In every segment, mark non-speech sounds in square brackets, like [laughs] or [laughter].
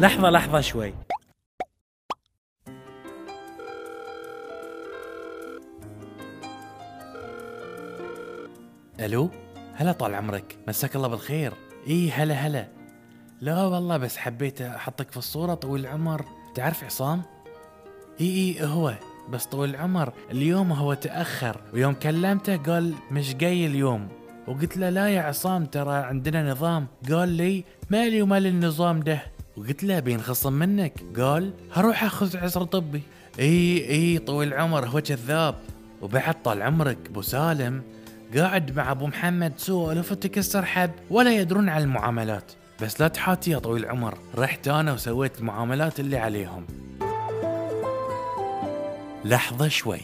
لحظة لحظة شوي. ألو؟ هلا طال عمرك. مساك الله بالخير. اي هلا هلا. لا والله بس حبيت أحطك في الصورة طويل العمر. تعرف عصام؟ اي اي هو. بس طويل العمر. اليوم هو تأخر ويوم كلمته قال مش جاي اليوم. وقلت له لا يا عصام ترى عندنا نظام. قال لي مالي ومال النظام ده؟ وقلت له بينخصم منك. قال هروح أخذ عذر طبي. إي إي طويل العمر هو كذاب. وبعد طال عمرك أبو سالم قاعد مع أبو محمد سوالف وتكسر حب ولا يدرون عن المعاملات. بس لا تحاتي يا طويل العمر. رحت أنا وسويت المعاملات اللي عليهم. لحظة شوي.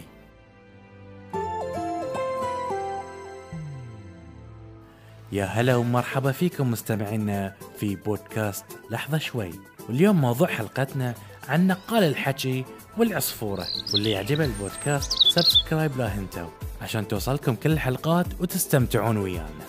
يا هلا ومرحبا فيكم مستمعينا في بودكاست لحظة شوي. واليوم موضوع حلقتنا عن نقال الحكي والعصفورة. واللي يعجبه البودكاست سبسكرايب لا هنتو عشان توصلكم كل الحلقات وتستمتعون ويانا.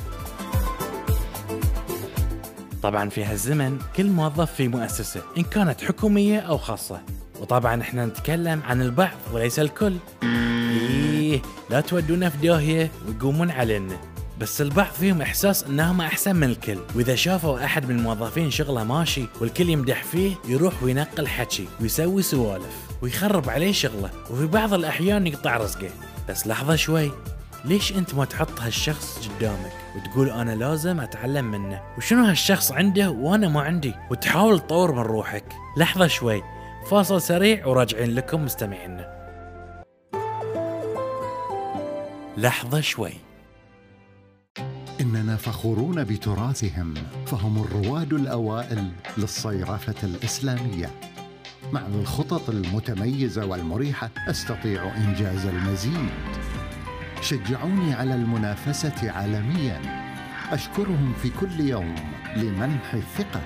طبعا في هالزمن كل موظف في مؤسسة إن كانت حكومية أو خاصة. وطبعا إحنا نتكلم عن البعض وليس الكل. إيه لا تودونا في داهية ويقومون علينا. بس البعض فيهم إحساس إنهم أحسن من الكل. وإذا شافوا أحد من الموظفين شغله ماشي والكل يمدح فيه يروح وينقل حكي ويسوي سوالف ويخرب عليه شغله وفي بعض الأحيان يقطع رزقه. بس لحظة شوي ليش أنت ما تحط هالشخص قدامك؟ وتقول أنا لازم أتعلم منه. وشنو هالشخص عنده وأنا ما عندي؟ وتحاول تطور من روحك. لحظة شوي. فاصل سريع وراجعين لكم مستمعينا. لحظة شوي. إننا فخورون بتراثهم فهم الرواد الأوائل للصيرفة الإسلامية. مع الخطط المتميزة والمريحة أستطيع إنجاز المزيد. شجعوني على المنافسة عالميا. أشكرهم في كل يوم لمنح الثقة.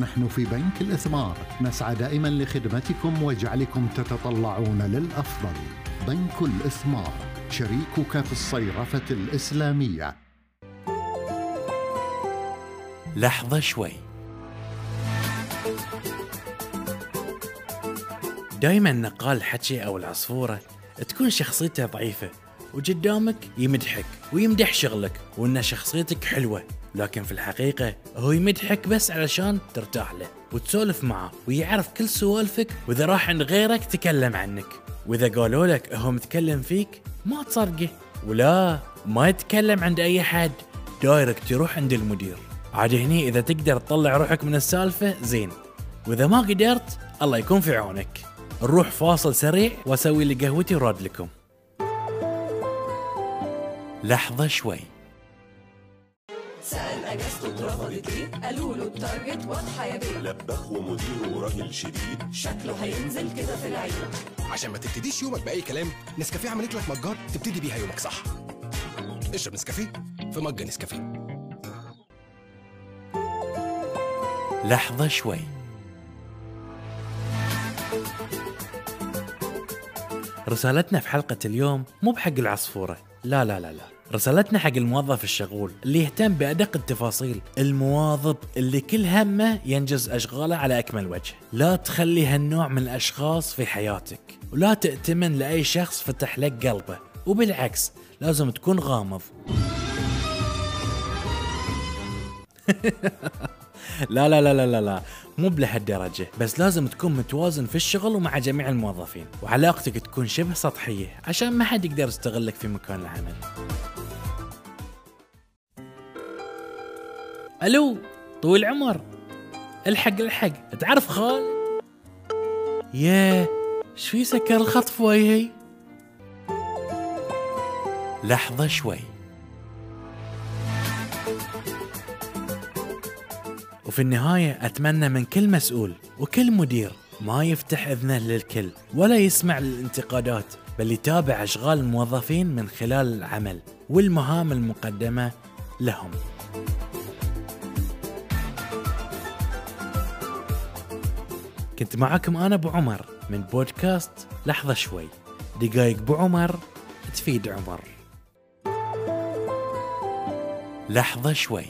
نحن في بنك الإثمار. نسعى دائما لخدمتكم وجعلكم تتطلعون للأفضل. بنك الإثمار شريكك في الصيرفة الإسلامية. لحظة شوي. دايما نقال الحكي أو العصفورة تكون شخصيته ضعيفة وقدامك يمدحك ويمدح شغلك وإن شخصيتك حلوة لكن في الحقيقة هو يمدحك بس علشان ترتاح له وتسولف معه ويعرف كل سوالفك وإذا راح عند غيرك تكلم عنك. وإذا قالوا لك هو متكلم فيك ما تصدقه ولا ما يتكلم عند أي حد دايركت يروح عند المدير. عاد هني إذا تقدر تطلع روحك من السالفة زين. وإذا ما قدرت الله يكون في عونك. نروح فاصل سريع وأسوي لي قهوتي وراد لكم. لحظة شوي. سأل أجازته اترفضت ليه؟ قالوا له التارجت واضحة يا بيه. لبخ ومديره راجل شديد شكله هينزل كده في العيد عشان ما تبتديش يومك بأي كلام نسكافيه عملت لك مجات تبتدي بيها يومك صح؟ اشرب نسكافيه. في مج نسكافيه. لحظة شوي. رسالتنا في حلقة اليوم مو بحق العصفورة. لا لا لا لا. رسالتنا حق الموظف الشغول اللي يهتم بأدق التفاصيل المواظب اللي كل همه ينجز أشغاله على أكمل وجه. لا تخلي هالنوع من الأشخاص في حياتك ولا تأتمن لأي شخص فتح لك قلبه. وبالعكس لازم تكون غامض. [laughs] لا لا لا لا لا لا. مو بلهالدرجة. بس لازم تكون متوازن في الشغل ومع جميع الموظفين. وعلاقتك تكون شبه سطحية عشان ما حد يقدر يستغلك في مكان العمل. ألو طويل العمر. الحق الحق. تعرف خال؟ ياه إيش في سكر الخطف وجهي لحظة شوي. وفي النهاية أتمنى من كل مسؤول وكل مدير ما يفتح إذنه للكل ولا يسمع للانتقادات بل يتابع أشغال الموظفين من خلال العمل والمهام المقدمة لهم. كنت معكم أنا أبو عمر من بودكاست لحظة شوي. دقايق أبو عمر تفيد عمر. لحظة شوي.